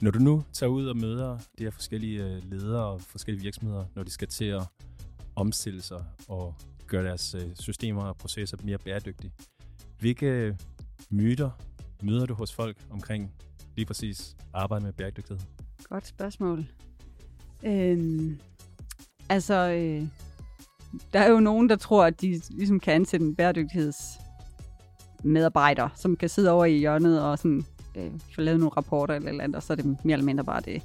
Når du nu tager ud og møder de her forskellige øh, ledere og forskellige virksomheder, når de skal til at omstille sig og gøre deres øh, systemer og processer mere bæredygtige, hvilke myter møder du hos folk omkring lige præcis arbejde med bæredygtighed? Godt spørgsmål. Øhm, altså, øh, der er jo nogen, der tror, at de ligesom kan ansætte en bæredygtighedsmedarbejder, som kan sidde over i hjørnet og sådan, øh, få lavet nogle rapporter eller, eller andet, og så er det mere eller mindre bare det.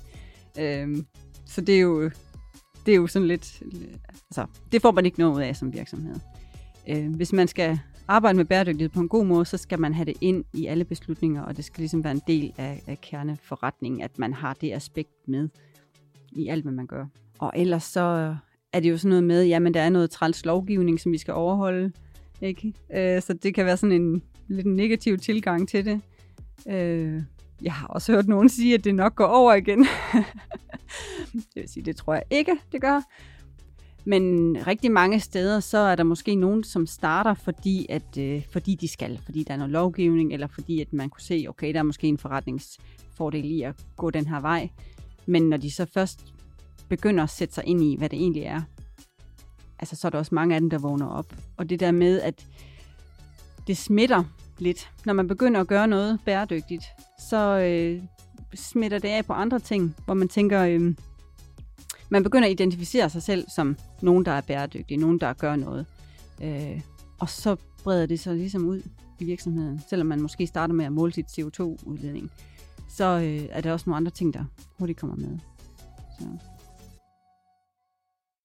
Øh, så det er jo det er jo sådan lidt, altså, det får man ikke noget ud af som virksomhed. Øh, hvis man skal arbejde med bæredygtighed på en god måde, så skal man have det ind i alle beslutninger, og det skal ligesom være en del af, af kerneforretningen, at man har det aspekt med i alt, hvad man gør. Og ellers så er det jo sådan noget med, jamen der er noget træls lovgivning, som vi skal overholde, ikke? Øh, så det kan være sådan en lidt negativ tilgang til det. Øh, jeg har også hørt nogen sige, at det nok går over igen. det vil sige, det tror jeg ikke, det gør. Men rigtig mange steder, så er der måske nogen, som starter, fordi, at, øh, fordi de skal, fordi der er noget lovgivning, eller fordi at man kunne se, okay, der er måske en forretningsfordel i at gå den her vej. Men når de så først begynder at sætte sig ind i, hvad det egentlig er, altså så er der også mange af dem, der vågner op. Og det der med, at det smitter lidt. Når man begynder at gøre noget bæredygtigt, så øh, smitter det af på andre ting, hvor man tænker, øh, man begynder at identificere sig selv som nogen, der er bæredygtig, nogen, der gør noget. Øh, og så breder det sig ligesom ud i virksomheden. Selvom man måske starter med at måle sit CO2-udledning, så øh, er der også nogle andre ting, der hurtigt kommer med. Så.